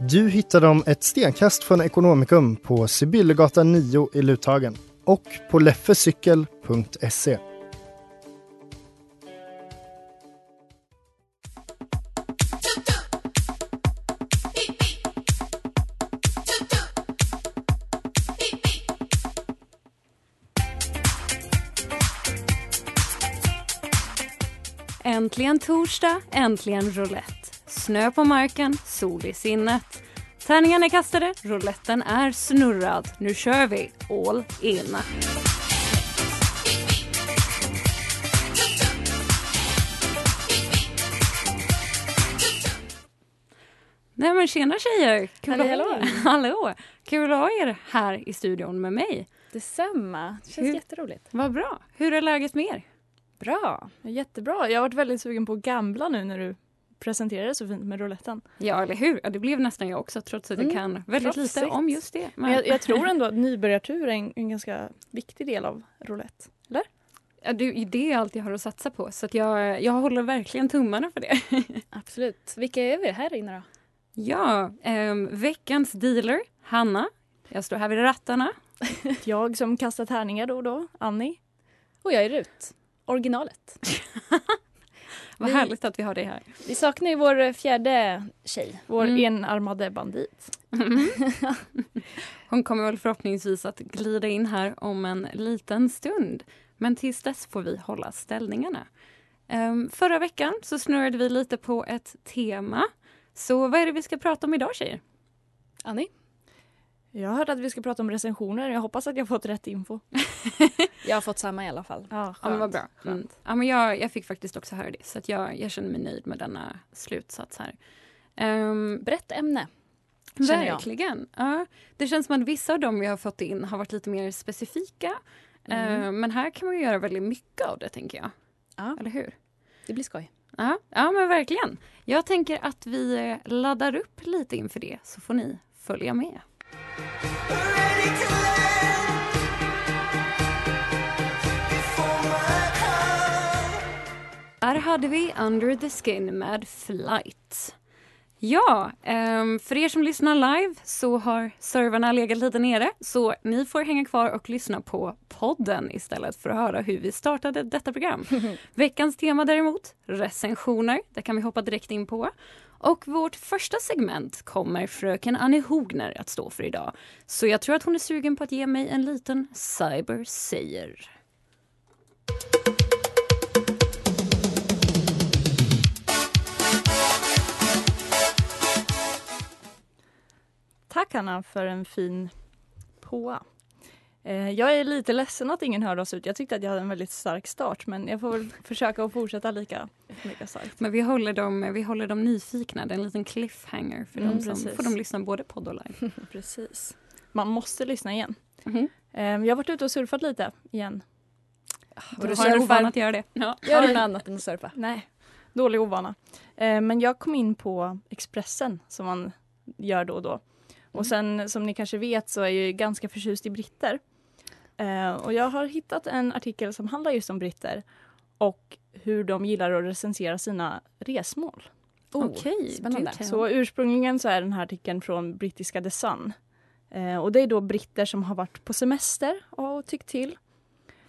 Du hittar dem ett stenkast från Ekonomikum på Sibyllegatan 9 i Luthagen och på leffecykel.se. Äntligen torsdag, äntligen roulette. Snö på marken, sol i sinnet. Tärningarna är kastade, rouletten är snurrad. Nu kör vi all in. Nej men tjena tjejer! Kul Hallå, ha. Hallå! Kul att ha er här i studion med mig. Detsamma. Det känns Hur- jätteroligt. Vad bra. Hur är läget med er? Bra. Jättebra. Jag har varit väldigt sugen på att gambla nu när du presenterade så fint med rouletten. Ja, eller hur? Ja, det blev nästan jag också trots att jag Mm, kan väldigt lite om just det. Men jag, jag tror ändå att nybörjartur är en, en ganska viktig del av roulette. Ja, det är allt jag har att satsa på. Så jag, jag håller verkligen tummarna för det. Absolut. Vilka är vi här inne då? Ja, ehm, veckans dealer, Hanna. Jag står här vid rattarna. Jag som kastar tärningar då och då, Annie. Och jag är Rut. Originalet. Vad Vi- härligt att vi har dig här. Vi saknar ju vår fjärde tjej, vår Mm. enarmade bandit. Hon kommer väl förhoppningsvis att glida in här om en liten stund. Men tills dess får vi hålla ställningarna. Ehm, förra veckan så snurrade vi lite på ett tema. Så vad är det vi ska prata om idag tjejer? Annie? Jag hörde att vi ska prata om recensioner. Jag hoppas att jag fått rätt info. Jag har fått samma i alla fall. Ja, Ja, men vad skönt. bra. Mm. Ja, men jag, jag fick faktiskt också höra det, så att jag, jag känner mig nöjd med denna slutsats här. Um, Brett ämne. verkligen. Ja, det känns som att vissa av dem vi har fått in har varit lite mer specifika. Mm. Eh, men här kan man ju göra väldigt mycket av det, tänker jag. Ja. Eller hur? Det blir skoj. Ja, ja, men verkligen. Jag tänker att vi eh, laddar upp lite inför det, så får ni följa med. Här hade vi Under the Skin med Flight. Ja, ehm, för er som lyssnar live så har servrarna legat lite nere så ni får hänga kvar och lyssna på podden istället för att höra hur vi startade detta program. Veckans tema däremot, recensioner. Det kan vi hoppa direkt in på. Och vårt första segment kommer fröken Annie Hogner att stå för idag. Så jag tror att hon är sugen på att ge mig en liten cyber säger. Tack Anna för en fin påa. Eh, Jag är lite ledsen att ingen hörde oss ut. Jag tyckte att jag hade en väldigt stark start men jag får väl försöka att fortsätta lika, lika starkt. Men vi håller, dem, vi håller dem nyfikna. Det är en liten cliffhanger för Mm, dem som precis. får de lyssna både podd och live. Precis. Man måste lyssna igen. Mhm. Eh, Jag har varit ute och surfat lite igen. Och du du har en surfar? ovan att göra det. Ja. Gör du något annat än att surfa? Nej, dålig ovana. Eh, Men jag kom in på Expressen som man gör då och då. Och sen som ni kanske vet så är jag ju ganska förtjust i britter. Eh, Och jag har hittat en artikel som handlar just om britter och hur de gillar att recensera sina resmål. Oh, Okej, spännande. kan- Så ursprungligen så är den här artikeln från brittiska The Sun. Eh, och det är då britter som har varit på semester och tyckt till.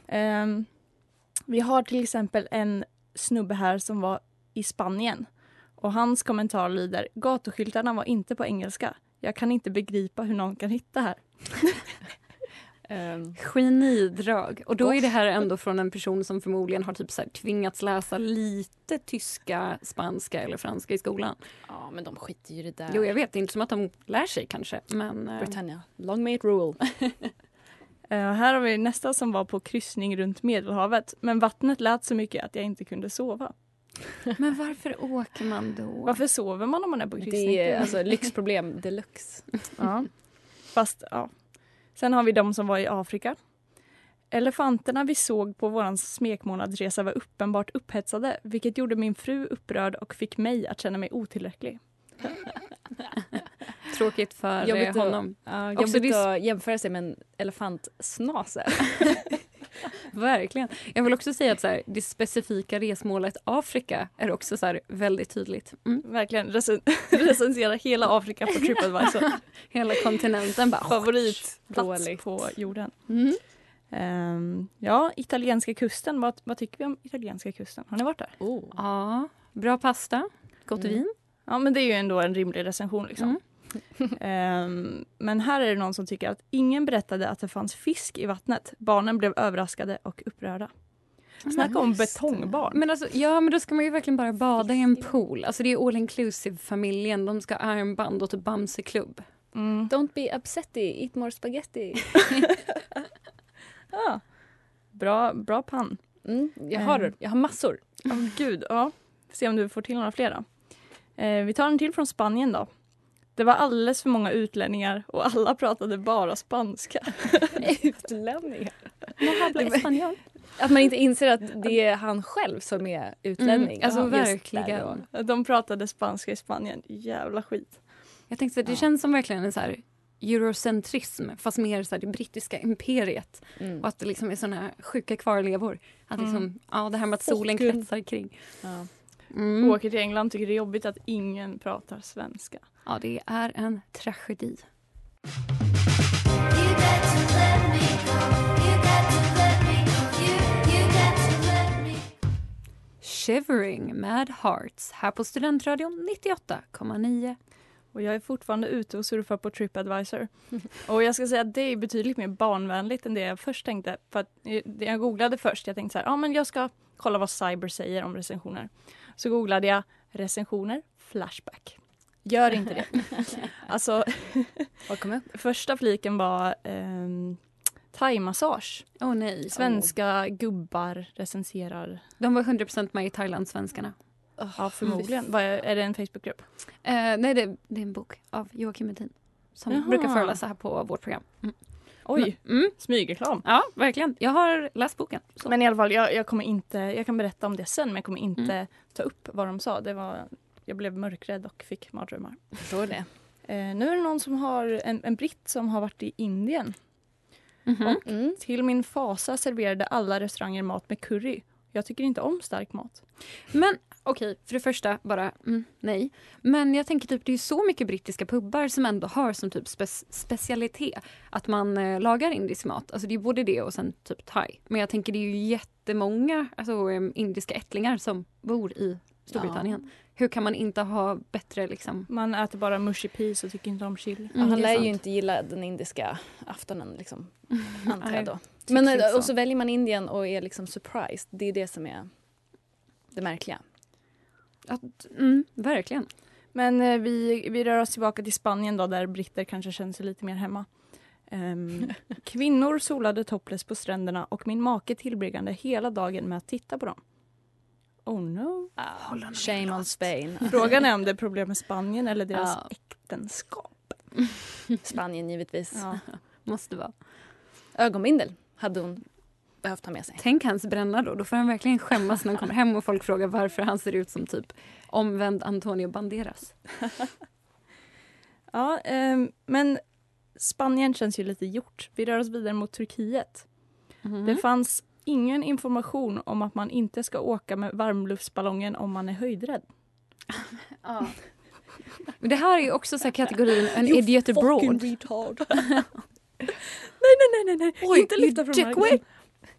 Ehm, vi har till exempel en snubbe här som var i Spanien. Och hans kommentar lyder Gatuskyltarna var inte på engelska. Jag kan inte begripa hur någon kan hitta här. Ehm, Genidrag. Och då är det här ändå från en person som förmodligen har typ så här tvingats läsa lite tyska, spanska eller franska i skolan. ja, men de skiter ju i det där. Jo, jag vet. Det är inte som att de lär sig kanske. Men, eh, Britannia, long may it rule. Eh, här har vi nästa som var på kryssning runt Medelhavet. Men vattnet lät så mycket att jag inte kunde sova. men varför åker man då? Varför sover man om man är på kryssning? Det är alltså lyxproblem deluxe. Ja. Fast, ja. Sen har vi de som var i Afrika. Elefanterna vi såg på vår smekmånadsresa var uppenbart upphetsade vilket gjorde min fru upprörd och fick mig att känna mig otillräcklig. Tråkigt för Jobbigt eh, att- honom. Ja, Också jobbigt att jämföra sig med en elefantsnase. Verkligen. Jag vill också säga att så här, det specifika resmålet Afrika är också så här, väldigt tydligt. Mm. Verkligen recen- recensera hela Afrika på Tripadvisor. Hela kontinenten bara... Favoritplats på jorden. Mm. Ehm, ja, italienska kusten. Vad, vad tycker vi om italienska kusten? Har ni varit där? Oh. Ja, bra pasta, gott Mm. vin. Ja, men det är ju ändå en rimlig recension. Liksom. Ehm, men här är det någon som tycker att ingen berättade att det fanns fisk i vattnet. Barnen blev överraskade och upprörda. Snacka om betongbarn. Men alltså, ja, men då ska man ju verkligen bara bada i en pool. Alltså det är all inclusive-familjen. De ska ha armband och typ Bamseklubb. Mm. Don't be upsetty, eat more spaghetti. Ja. Bra, bra pann. Mm, jag, har, jag har massor. Åh gud, ja. Se om du får till några fler. Eh, vi tar en till från Spanien då. Det var alldeles för många utlänningar och alla pratade bara spanska. Utlänningar. Att man inte inser att det är han själv som är utlänning. Mm, alltså Ja, verkligen. De pratade spanska i Spanien. Jävla skit. Jag tänkte att det känns som verkligen en så här eurocentrism fast mer så här det brittiska imperiet. Mm. Och att det liksom är såna sjuka kvarlevor. Att liksom, Mm. ja, det här med att solen kretsar kring. Ja. Mm. Åker till England tycker det är jobbigt att ingen pratar svenska. Ja, det är en tragedi. Shivering med Hearts här på Studentradion 98,9. Och jag är fortfarande ute och surfar på Tripadvisor. Och jag ska säga att det är betydligt mer barnvänligt än det jag först tänkte. För att det jag googlade först, jag tänkte så här, ja men jag ska kolla vad Cyber säger om recensioner. Så googlade jag recensioner, Flashback. Gör inte det. alltså, första fliken var um, thaimassage. Åh nej. Svenska gubbar recenserar. De var 100% med i Thailand-svenskarna. Ja, förmodligen. Vad är, det en Facebookgrupp? Eh, nej, det, det är en bok av Joakim Medin. Som Jaha. brukar föreläsa här på vårt program. Mm. Oj, Mm. smygreklam. Ja, verkligen. Jag har läst boken. Så. Men i alla fall, jag, jag kommer inte, jag kan berätta om det sen men jag kommer inte Mm. ta upp vad de sa. Det var, jag blev mörkrädd och fick mardrömmar. Förstår det. Eh, nu är det någon som har, en, en britt som har varit i Indien. Mhm. Mm. Till min fasa serverade alla restauranger mat med curry. Jag tycker inte om stark mat. Men okej, för det första bara mm, nej. Men jag tänker typ det är så mycket brittiska pubbar som ändå har som typ spe- specialitet att man eh, lagar indisk mat. Alltså det är både det och sen typ thai. Men jag tänker det är ju jättemånga alltså, indiska ättlingar som bor i Storbritannien. Hur kan man inte ha bättre liksom? Man äter bara mushy peas och tycker inte om chili. Ja, han lär ju inte gilla den indiska aftonen liksom, antar jag då. tycker Men inte eh, så. och så väljer man Indien och är liksom surprised. Det är det som är det märkliga. Att, mm, verkligen. Men eh, vi, vi rör oss tillbaka till Spanien då, där britter kanske känner sig lite mer hemma. Ehm, kvinnor solade topless på stränderna och min make tillbringade hela dagen med att titta på dem. Oh no. Shame on Spain. Frågan är om det är problem med Spanien eller deras Ja. äktenskap. Spanien givetvis. Ja. Måste vara. Ögonbindel hade hon behövt ha med sig. Tänk hans bränna då. Då får han verkligen skämmas när han kommer hem och folk frågar varför han ser ut som typ omvänd Antonio Banderas. Ja, ehm, men Spanien känns ju lite gjort. Vi rör oss vidare mot Turkiet. Mm. Det fanns ingen information om att man inte ska åka med varmluftsballongen om man är höjdrädd. Men det här är ju också så här kategorin en idiot abroad. retard. nej, nej, nej, nej, nej. Oj, inte lyfta you från marken.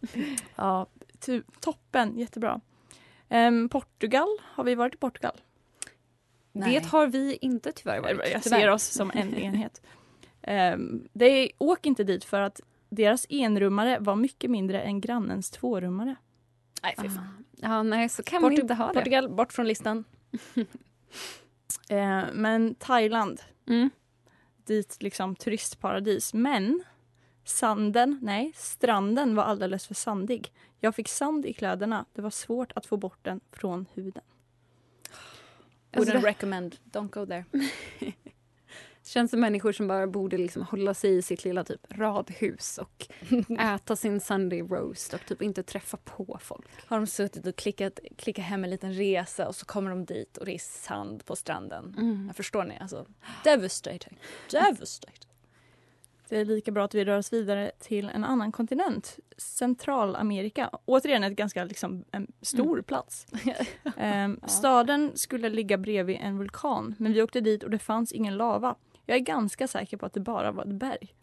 Ja, tu- toppen. Jättebra. Ehm, Portugal. Har vi varit i Portugal? Nej. Det har vi inte tyvärr Jag varit. ser oss som en enhet. Um, det är, åk inte dit för att deras enrummare var mycket mindre än grannens tvårummare. Nej, fy fan. Ja, nej, så kan man Portu- inte ha det. Portugal, bort från listan. Eh, men Thailand, Mm. dit liksom turistparadis. Men sanden, nej, stranden var alldeles för sandig. Jag fick sand i kläderna. Det var svårt att få bort den från huden. Alltså, Wouldn't det recommend, don't go there. känns som människor som bara borde liksom hålla sig i sitt lilla typ radhus och äta sin Sunday roast och typ inte träffa på folk. Har de suttit och klickat, klickat hem en liten resa och så kommer de dit och det är sand på stranden. Mm. Jag förstår ni? Alltså, devastating. Devastating. Det är lika bra att vi rör oss vidare till en annan kontinent. Centralamerika. Återigen ett ganska liksom, en stor plats. Ehm, Staden skulle ligga bredvid en vulkan men vi åkte dit och det fanns ingen lava. Jag är ganska säker på att det bara var ett berg.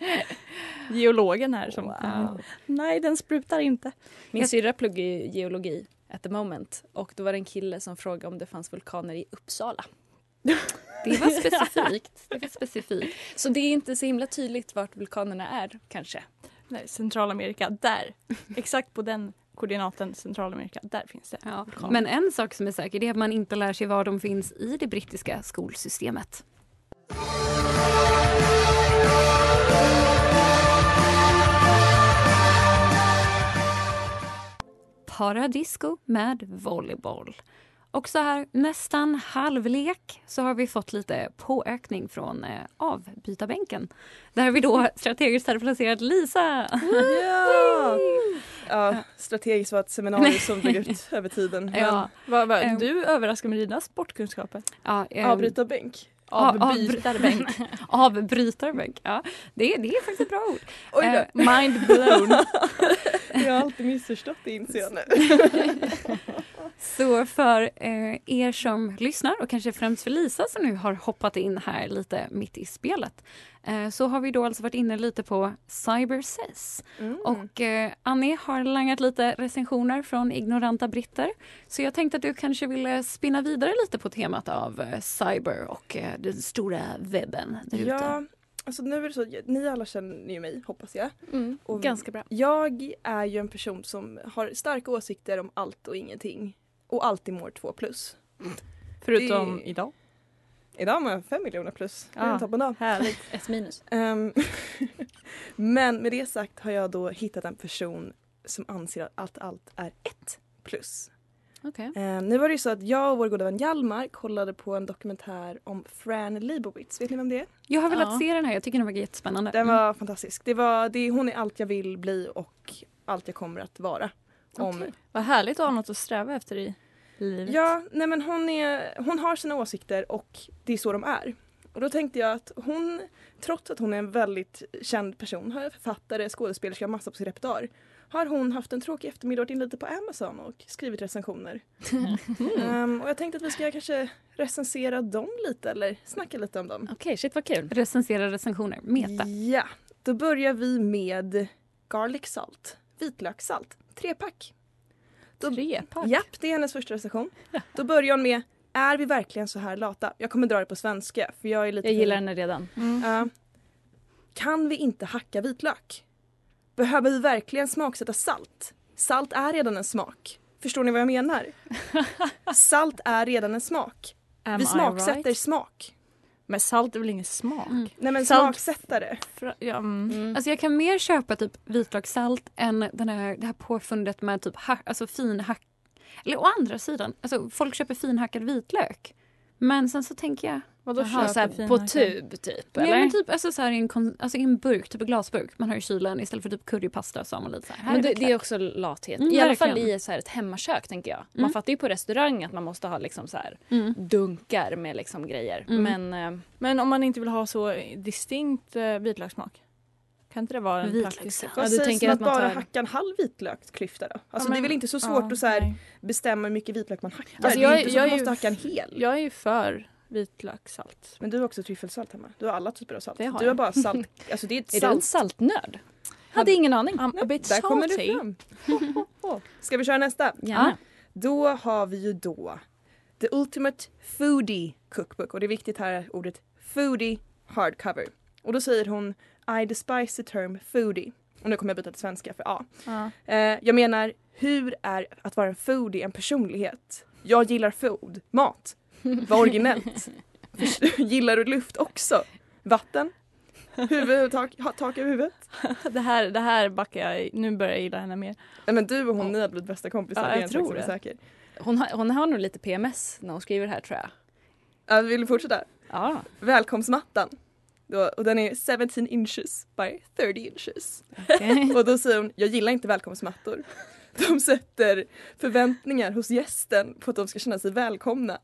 Geologen här som... Wow. Nej, den sprutar inte. Min Jag- syrra pluggar ju geologi at the moment och då var det en kille som frågade om det fanns vulkaner i Uppsala. Det var specifikt. Det var specifikt. Så det är inte så himla tydligt vart vulkanerna är kanske. Nej, Centralamerika, där. Exakt på den koordinaten Centralamerika, där finns det. Ja. Men en sak som är säker är att man inte lär sig var de finns i det brittiska skolsystemet. Paradisco med volleyboll. Och så här nästan halvlek så har vi fått lite påökning från eh, avbytarbänken. Där vi då strategiskt hade placerat Lisa. Ja! Ja strategiskt var ett seminarium som drog ut över tiden. Men Ja, Va, va, Ehm. du överraskar med dina sportkunskaper. ja, ehm, avbrytarbänk. Avbytarbänk. Avbrytarbänk. Ja, det, är- det är faktiskt ett bra ord. Oj Eh, då, Mind blown. jag har alltid missförstått det inser jag nu. Så för eh, er som lyssnar och kanske främst för Lisa som nu har hoppat in här lite mitt i spelet eh, så har vi då alltså varit inne lite på Cyber Says. Mm. Och eh, Annie har langat lite recensioner från ignoranta britter. Så jag tänkte att du kanske ville spinna vidare lite på temat av eh, cyber och eh, den stora webben där ute. Ja, alltså nu är det så, ni alla känner ju mig hoppas jag. Mm, Och- ganska bra. Jag är ju en person som har starka åsikter om allt och ingenting. Och alltid mår 2 plus. Förutom Det- idag. Idag mår jag 5 miljoner plus. Det är en toppendag. Härligt. Ett minus. Ehm, men med det sagt har jag då hittat en person som anser att allt är ett plus. Okej. Ehm, nu var det ju så att jag och vår goda vän Hjalmar kollade på en dokumentär om Fran Lebowitz. Vet ni vem det är? Jag har velat Ja. se den här, jag tycker den var jättespännande. Den var fantastisk. Det var, det, hon är allt jag vill bli och allt jag kommer att vara. Om, Okej. Vad härligt att ha något att sträva efter i livet. Ja, nej men hon, är, hon har sina åsikter och det är så de är. Och då tänkte jag att hon, trots att hon är en väldigt känd person, har författare, skådespelerska, massa på sin repertoar, har hon haft en tråkig eftermiddag, varit inne lite på Amazon och skrivit recensioner. Ehm, och jag tänkte att vi ska kanske recensera dem lite eller snacka lite om dem. Okej, shit vad kul. Recensera recensioner, meta. Ja, då börjar vi med garlic salt, vitlökssalt, trepack. Då- Trepack? Japp, det är hennes första recension. Då börjar hon med Är vi verkligen så här lata? Jag kommer dra det på svenska för jag är lite Jag gillar henne redan. Mm. Ja. Kan vi inte hacka vitlök? Behöver vi verkligen smaksätta salt? Salt är redan en smak. Förstår ni vad jag menar? Salt är redan en smak. Am vi smaksätter right? smak. Men salt är väl ingen smak? Mm. Nej men Salt- smaksättare. Ja, mm. Mm. Alltså jag kan mer köpa typ vitlökssalt än den här, det här påfundet med typ ha, alltså finhack... Eller å andra sidan, alltså folk köper finhackad vitlök. Men sen så tänker jag... Vadå Jaha, köper så här, fina på tub typ Nej, eller? men typ alltså så här i en, kon, alltså i en burk, typ en glasburk man har i kylen istället för typ currypasta så har man lite så här. här Men det, det är också lathet. Mm, I alla fall i så här ett hemmakök tänker jag. Man Mm. fattar ju på restaurang att man måste ha liksom så här Mm. dunkar med liksom grejer. Mm. Men eh, Men om man inte vill ha så distinkt eh, vitlökssmak? Kan inte det vara en praktisk Ja, du tänker att att man bara tar- hacka en halv vitlöksklyfta då? Alltså Ja, det är men- väl inte så svårt ja, att så här nej. bestämma hur mycket vitlök man hackar. Alltså, det är jag- inte så jag att man måste ju hacka en hel. Jag är ju för vitlökssalt. Men du har också tryffelsalt hemma. Du har alla typer av salt. Det har du har jag. bara salt. Alltså det är ett är du en salt. saltnörd? Hade ingen aning. I'm a bit Där kommer du fram. Ska vi köra nästa? Gärna. Då har vi ju då The Ultimate Foodie Cookbook och det är viktigt här ordet foodie hardcover. Och då säger hon I despise the term foodie. Och nu kommer jag byta till svenska för A. Ja. Eh, jag menar, hur är att vara en foodie en personlighet? Jag gillar food, mat. Var originellt. Gillar du luft också? Vatten? Huvud, tak, tak över huvudet? Det här, det här backar jag, nu börjar jag gilla henne mer. Nej, men du och hon, ni har blivit bästa kompisar. Ja, jag tror det. säker. Hon har, hon har nog lite PMS när hon skriver det här tror jag. Ja, vill du fortsätta? Ja, Välkomstmattan. Då, och den är 17 inches by 30 inches. okej. Och då säger hon, jag gillar inte välkomstmattor. De sätter förväntningar hos gästen på att de ska känna sig välkomna.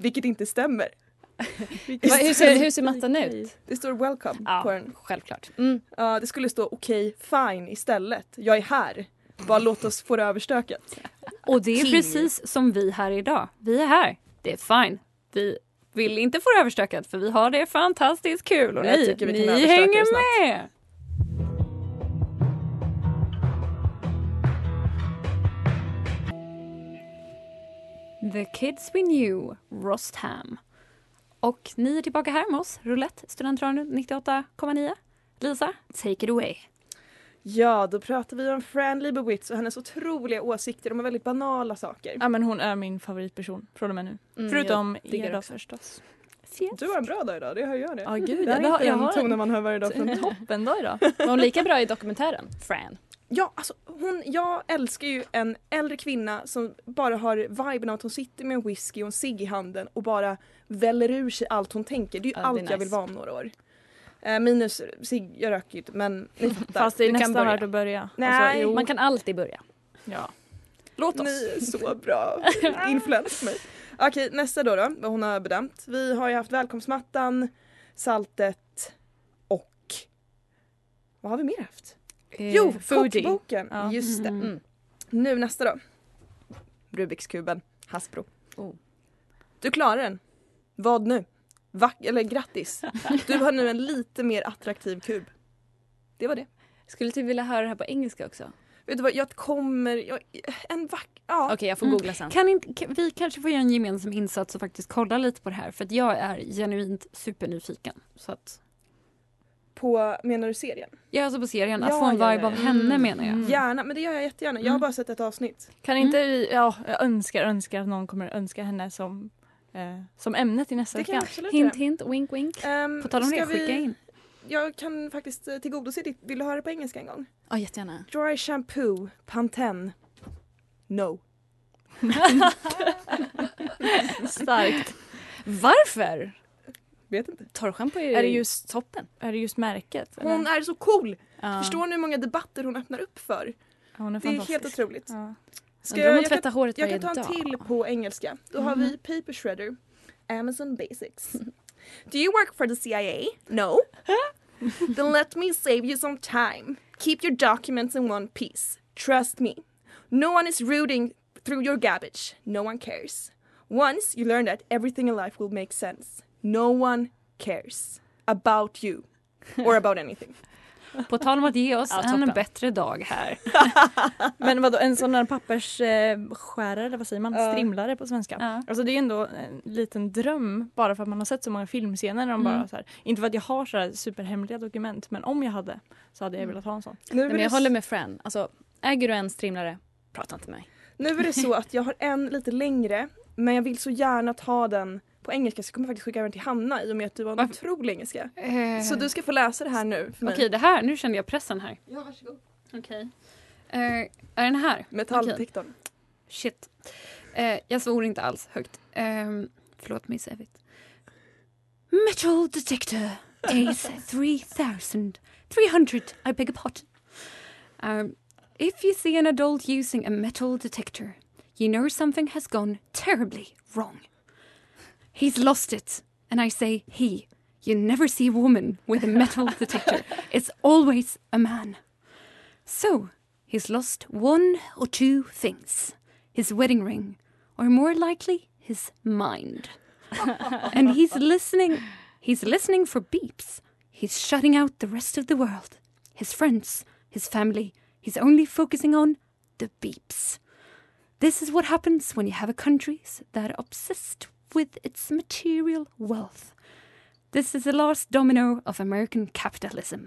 Vilket inte stämmer. Va, hur, ser, hur ser mattan ut? Det står welcome Ja. på den. Självklart. Mm. Ja, det skulle stå okej, fine istället. Jag är här. Bara låt oss få det överstökat. Och det är precis som vi här idag. Vi är här. Det är fine. Vi vill inte få det överstökat för vi har det fantastiskt kul och ni, tycker vi kan ni hänger snabbt. med. The Kids We Knew, Rostham. Och ni är tillbaka här med oss, Roulette, Studentradion 98,9. Lisa, take it away. Ja, då pratar vi om Fran Lebowitz och hennes otroliga åsikter om väldigt banala saker. Ja men hon är min favoritperson från och med nu. Mm, Förutom jag diggar också. förstås. Du har en bra dag idag, det hör jag det. Ja gud, det här jag, är har, inte jag har tonen en, man hör varje dag från en toppendag idag. Var hon lika bra i dokumentären, Fran? Ja, alltså hon, jag älskar ju en äldre kvinna som bara har viben av att hon sitter med en whisky och en cigg i handen och bara väller ur sig allt hon tänker. Det är ju är allt jag nice. vill vara om några år. Eh, minus cigg, jag röker ju inte men ni fattar. Fast det är nästan värt att börja. Nej. Alltså, Man kan alltid börja. ja. Låt oss. Ni är så bra influens mig. Okej, nästa då, då, vad hon har bedömt. Vi har ju haft välkomstmattan, saltet och vad har vi mer haft? Eh, Jo, foodie. kockboken! Ja. Just det. Mm. Mm. Nu nästa då. Rubiks kuben, Hasbro. Oh. Du klarar den. Vad nu? Va eller grattis. Du har nu en lite mer attraktiv kub. Det var det. Skulle du vilja höra det här på engelska också? Vet du vad, jag kommer... Jag, en vack... Ja. Okej, jag får Mm. googla sen. Kan inte, kan, vi kanske får göra en gemensam insats och faktiskt kolla lite på det här för att jag är genuint supernyfiken. Så att, På, menar du serien? jag är alltså på serien, att Ja, få en ja, vibe ja, av ja. henne Mm. menar jag. Mm. Gärna, men det gör jag jättegärna. Jag har Mm. bara sett ett avsnitt. Kan inte vi, ja jag önskar, önskar att någon kommer önska henne som, eh, som ämne till nästa vecka. Hint, hint, wink, wink. Ehm, På tal om ska det, skicka vi- in. Jag kan faktiskt eh, tillgodose ditt. Vill du höra det på engelska en gång? Ja, jättegärna. Dry shampoo, Pantene. No. Starkt. Varför? Vet inte. Torrschampo är, Är det just- toppen. Är det just märket? eller? Hon är så cool! Ja. Förstår ni hur många debatter hon öppnar upp för? Ja, hon är Det är helt otroligt. Ja. Ska jag, hon jag, kan, jag kan ta en dag. till på engelska. Då har vi Paper Shredder, Amazon Basics. Do you work for the CIA? No. Then let me save you some time. Keep your documents in one piece. Trust me. No one is rooting through your garbage. No one cares. Once you learn that everything in life will make sense. No one cares about you or about anything. På tal om att ge oss Ja, en bättre dag här. Men vadå, en sån där pappersskärare, skärare, eller vad säger man? Ja. Strimlare på svenska. Ja. Alltså det är ändå en liten dröm bara för att man har sett så många filmscener där de Mm. bara så här, inte för att jag har så här superhemliga dokument men om jag hade så hade jag velat ha en sån. Nu men jag håller med Fran. Alltså, äger du en strimlare, prata inte med mig. nu är det så att jag har en lite längre men jag vill så gärna ta den på engelska så jag kommer faktiskt skicka den till Hanna i och med att du har en Varför? otrolig engelska. Eh, Så du ska få läsa det här nu för mig. Okej, det här, nu kände jag pressen här. Ja, varsågod. Okej. Eh, är den här? Metalldetektorn. Shit. Eh, jag svor inte alls högt. Um, förlåt mig Sävit. Metal detector. Days 3300. I beg a pardon. Um, if you see an adult using a metal detector, you know something has gone terribly wrong. He's lost it. And I say he. You never see a woman with a metal detector. It's always a man. So, he's lost one or two things his wedding ring, or more likely, his mind. and he's listening. He's listening for beeps. He's shutting out the rest of the world, his friends, his family. He's only focusing on the beeps. This is what happens when you have a country that are obsessed with its material wealth. This is the last domino of American capitalism.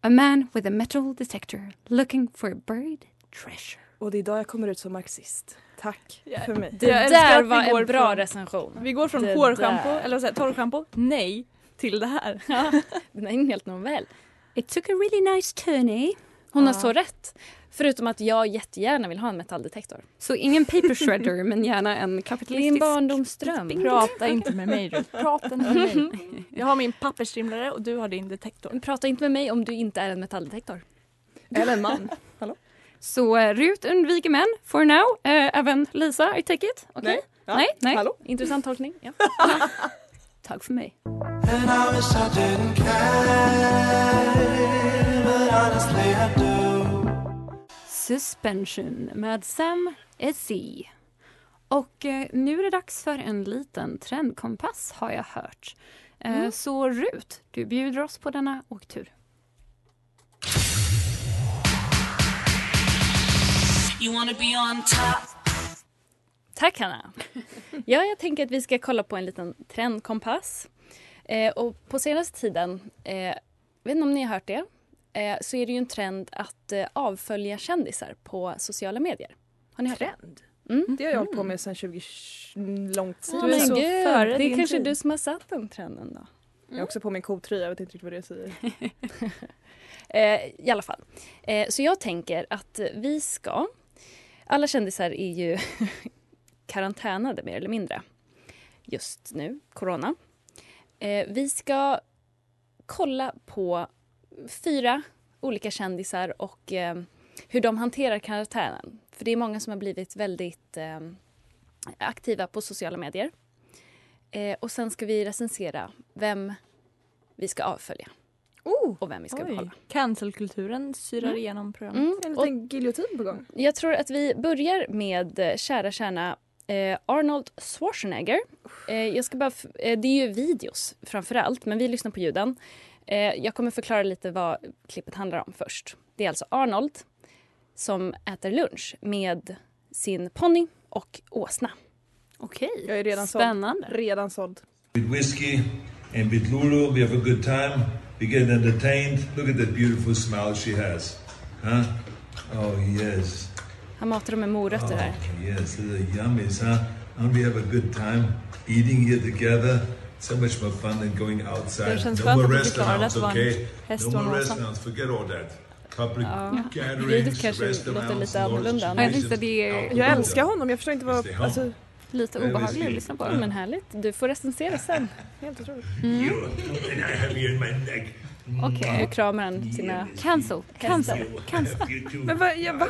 A man with a metal detector looking for a buried treasure. Och det är idag jag kommer ut som marxist. Tack för mig. Det där var en bra från- recension. Vi går från hårschampo, eller vad säger torrschampo, nej, till det här. Den är en helt novell. It took a really nice turn, eh? Hon har så rätt. Förutom att jag jättegärna vill ha en metalldetektor. Så ingen paper shredder, men gärna en Det är en kapitalistisk... barndomsdröm. Prata inte med mig du. Prata inte med mig. Jag har min pappersstrimlare och du har din detektor. Prata inte med mig om du inte är en metalldetektor. Eller en man. Så uh, Rut undviker män for now. Eh, även Lisa, I take it. Okej? Nej. Ja. Nej, nej. Hallå? Intressant tolkning. Ja. Tack för mig. Suspension med Sam Essie. Och eh, nu är det dags för en liten trendkompass har jag hört. Eh, Så Rut, du bjuder oss på denna åktur. Tack Hanna. Ja, jag tänker att vi ska kolla på en liten trendkompass. Eh, och på senaste tiden, eh, vet inte om ni har hört det, så är det ju en trend att eh, avfölja kändisar på sociala medier. Har ni hört? Trend? Mm. Det har jag hållit på med sedan 20 långt tid. Du är men så gud, före det är kanske tid. du som har satt den trenden då. Jag har också på mig en kotröja, jag vet inte riktigt vad det säger. Eh, I alla fall. Eh, så jag tänker att vi ska... Alla kändisar är ju karantänade mer eller mindre just nu, corona. Eh, vi ska kolla på fyra olika kändisar och eh, hur de hanterar karantänen. För det är många som har blivit väldigt eh, aktiva på sociala medier. Eh, och sen ska vi recensera vem vi ska avfölja Oh, och vem vi ska Oj, behålla. Cancelkulturen syrar Mm. igenom programmet. Mm, en liten giljotin på gång. jag tror att vi börjar med eh, kära kärna eh, Arnold Schwarzenegger. Eh, jag ska bara eh, det är ju videos framför allt, men vi lyssnar på ljuden. Eh, jag kommer förklara lite vad klippet handlar om först. Det är alltså Arnold som äter lunch med sin ponny och åsna. Okej, Jag är redan såld. spännande. Redan såld. with whiskey and with Lulu. We have a good time. We get entertained. Look at that beautiful smile she has. Huh? Oh, yes. Han matar dem med morötter här. Oh, yes. The yummies, huh? And we have a good time eating here together. So much more fun than going outside. Det känns no skönt more restaurants, okay? No more restaurants. Forget all that. Public gatherings, Ljudet kanske restaurants, låter lite annorlunda. Ja, jag tänkte det är Jag älskar honom, jag förstår inte vad... Alltså, lite visst. att lyssna på. Ja, men härligt. Du får recensera sen. helt otroligt. You, neck. Okej. Nu kramar han sina... Cancel, cancel, cancel. Men vad, jag, va?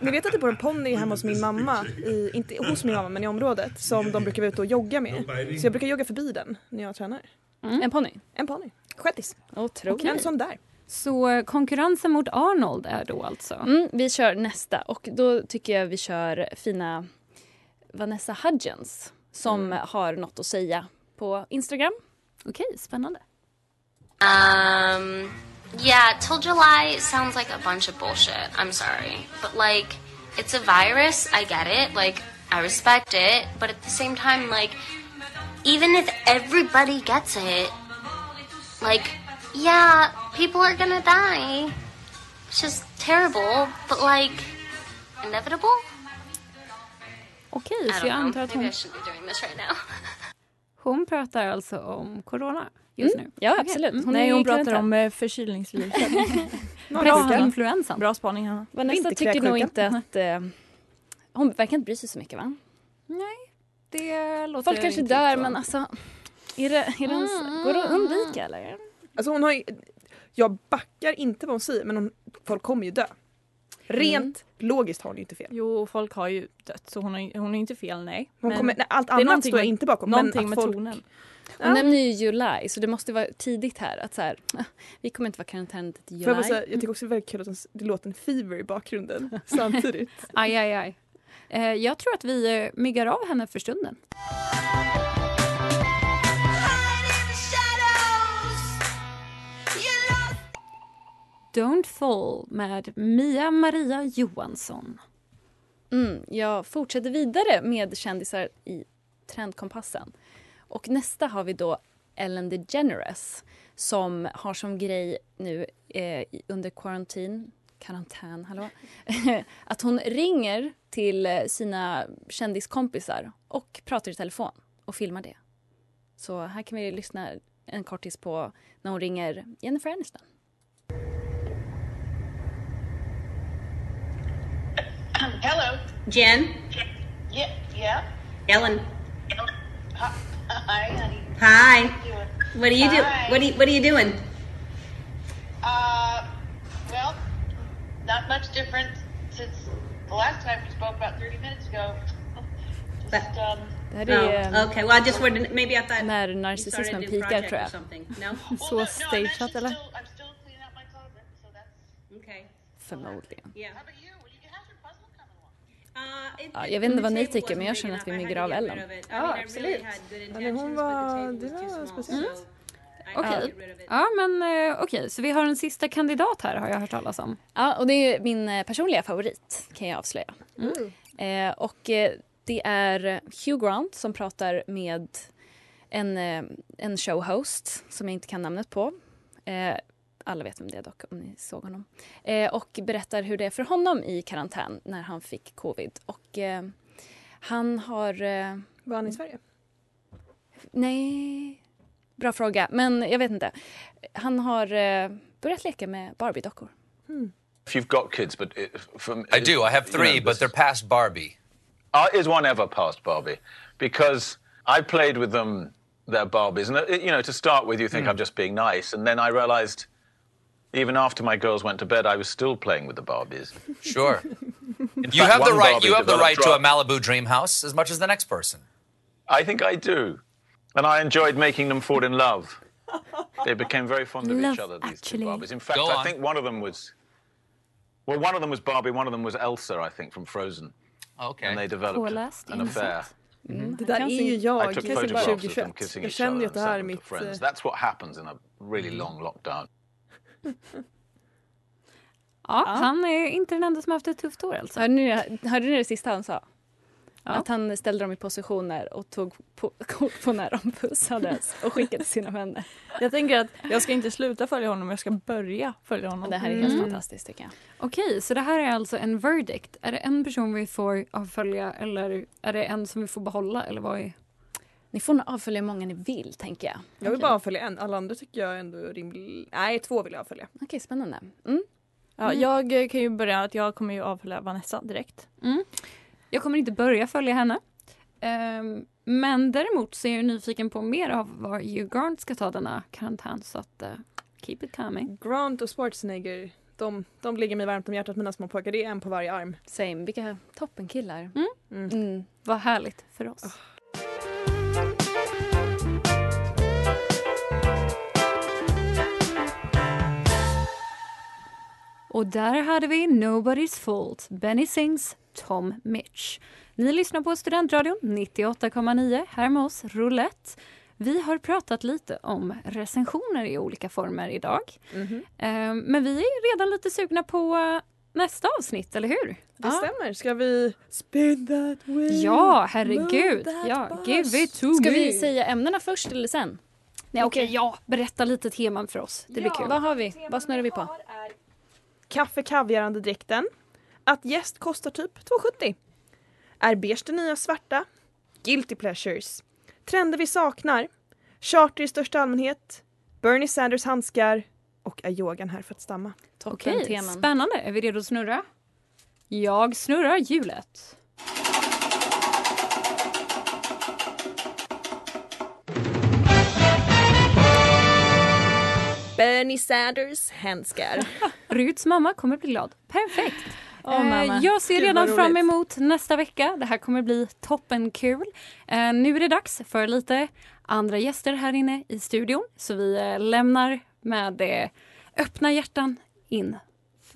Ni vet att det bor en ponny hemma hos min mamma, i, inte hos min mamma men i området, som de brukar vara ute och jogga med. Så jag brukar jogga förbi den när jag tränar. En ponny. En ponny. Shettis. Otroligt. En sån där. Så eh, konkurrensen mot Arnold är då alltså? Mm, vi kör nästa och då tycker jag vi kör fina Vanessa Hudgens som har något att säga på Instagram. Okej, spännande. Um, yeah, till July sounds like a bunch of bullshit. I'm sorry. But, like, it's a virus. I get it. Like, I respect it. But at the same time, like, even if everybody gets it, like, yeah, people are gonna die. It's just terrible. But, like, inevitable? Okej, I så don't jag know. antar att Maybe hon, I should be doing this right now. hon pratar alltså om corona just nu? Ja, absolut. Mm. Hon Nej, hon pratar om eh, förkylningsviruset. Bra, influensan. Bra spaning Hanna. Vanessa tycker nog inte att... Eh, hon verkar inte bry sig så mycket va? Det låter Folk kanske inte dör så. men alltså... Är det, är det ens, går det att undvika eller? Alltså hon har ju, jag backar inte vad hon säger men hon, folk kommer ju dö. Rent logiskt har hon ju inte fel. Jo, folk har ju dött så hon har, hon är inte fel nej. Hon Men kommer, nej, allt annat står jag inte bakom. men någonting att med folk, tonen. Hon nämner ju July så det måste vara tidigt här att så här, "Ah, vi kommer inte vara karantän till Får jag, säga, jag tycker också det är väldigt kul att det låter en fever i bakgrunden samtidigt. Aj, aj, aj. Eh, jag tror att vi eh, myggar av henne för stunden. Don't fall med Mia Maria Johansson. Mm, jag fortsätter vidare med kändisar i Trendkompassen. Och nästa har vi då Ellen DeGeneres som har som grej nu eh, under karantin, karantän, hallå, att hon ringer till eh, sina kändiskompisar och pratar i telefon och filmar det. Så här kan vi lyssna en kortis på när hon ringer Jennifer Aniston. Hello. Jen, Yeah, yeah. Ellen. Hi, honey. Hi. What are you doing? What are you, What are you doing? Uh, well, not much different since the last time we spoke about 30 minutes ago. Just, um, Det är eh, Oh, okay. Well, I just wanted. Maybe I thought när you narcissismen started a new pikar project tror or jag. something. No. well, Så no, no, I'm stageat actually eller? still, I'm still cleaning out my closet, so that's. Okay. Förmodligen. Yeah. Ja, it- jag vet inte vad ni tycker, men jag känner att vi myggar had av Ellen. Ja, absolut. Ja, men hon var- det var speciellt. Okej. it. Ja, men eh, okej, så vi har en sista kandidat här har jag hört talas om. Ja, och det är min eh, personliga favorit kan jag avslöja. Eh, och eh, det är Hugh Grant som pratar med en, eh, en showhost som jag inte kan namnet på. Eh, alla vet vem det är dock om ni såg honom. Eh, och berättar hur det är för honom i karantän när han fick covid. Och eh, han har... Eh, Var han i Sverige? nej, bra fråga. Men jag vet inte. Han har eh, börjat leka med Barbie-dockor. If you've got kids, but it, from I do. I have three, but they're past Barbie. Uh, is one ever past Barbie? Because I played with them, their Barbies, and uh, you know, to start with, you think I'm just being nice, and then I realised, even after my girls went to bed, I was still playing with the Barbies. Sure. In You fact, have the right. Barbie You have the developed right to a Malibu dream house as much as the next person. I think I do, and I enjoyed making them fall in love. They became very fond of each other. These two Barbies. In fact, I think one of them was. Well, one of them was Barbie. One of them was Elsa, I think, from Frozen, Okay. and they developed Påläst, an insatt. affair. Mm-hmm. Det där är ju jag I took kanske photographs of them kissing each other ju and att det här är sent them to friends. eh, That's what happens in a really mm. long lockdown. Ja, han är inte den enda som har haft ett tufft år alltså. Hörde ni, hörde ni det sista han sa? Att han ställde dem i positioner och tog på, kort på när de pussades och skickade till sina vänner. Jag tänker att jag ska inte sluta följa honom, jag ska börja följa honom. Det här är helt fantastiskt tycker jag. Okej, så det här är alltså en verdict. Är det en person vi får avfölja eller är det en som vi får behålla eller vad är... Ni får nog avfölja hur många ni vill tänker jag. Jag vill bara avfölja en. Alla andra tycker jag ändå är rimligt. Nej, två vill jag avfölja. Okej, spännande. Mm. Ja, jag eh, kan ju börja att jag kommer ju avfölja Vanessa direkt. Mm. Jag kommer inte börja följa henne. Ehm, men däremot så är jag nyfiken på mer av var Hugh Grant ska ta denna karantän så att eh, keep it coming. Grant och Schwarzenegger, de, de ligger mig varmt om hjärtat mina små pojkar. Det är en på varje arm. Same, vilka toppenkillar. Mm. Mm. Mm. Vad härligt för oss. Och där hade vi Nobody's Fault, Benny Sings Tom Mitch. Ni lyssnar på Studentradion 98,9 här med oss Roulette. Vi har pratat lite om recensioner i olika former idag. Mhm. Eh, Men vi är redan lite sugna på nästa avsnitt, eller hur? Det stämmer. Ska vi spin that wheel? Ja, herregud. Ja, bus. give it to Ska me. vi säga ämnena först eller sen? Nej, okej, ja. Berätta lite teman för oss. Det blir kul. Vad har vi? Vad snurrar vi på? Kaffe kaviarande dräkten. Att gäst kostar typ 2,70. Är beige det nya svarta? Guilty pleasures. Trender vi saknar. Charter i största allmänhet. Bernie Sanders handskar. Och är yogan här för att stamma? Okej, spännande. Är vi redo att snurra? Jag snurrar hjulet. Bernie Sanders handskar. Ruts mamma kommer bli glad. Perfekt. Mamma. jag ser redan fram emot nästa vecka. Det här kommer bli toppenkul. Eh, nu är det dags för lite andra gäster här inne i studion. Så vi eh, lämnar med öppna hjärtan in.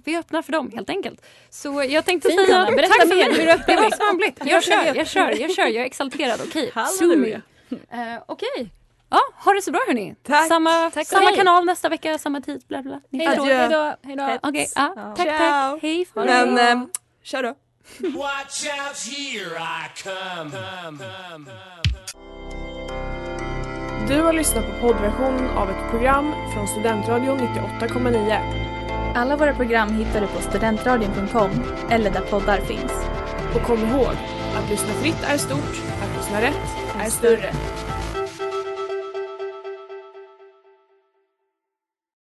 Vi öppnar för dem helt enkelt. Så jag tänkte Fint, säga Anna. Berätta mer. Hur öppnar Det var smakligt. Jag kör, jag kör, jag kör. Jag är exalterad. Okej, Halleluja. Sumi. Eh, Okej. Ja, ha det så bra hörni. Tack. Samma, Tack samma hej. kanal nästa vecka, samma tid, bla bla. Hej då, hej då, hej då. Okej, ja, tack Ciao. tack. Hej Men eh, kör då. Watch out, here I come. Du har lyssnat på poddversionen av ett program från Studentradion 98,9. Alla våra program hittar du på studentradion.com eller där poddar finns. Och kom ihåg, att lyssna fritt är stort, att lyssna rätt är större.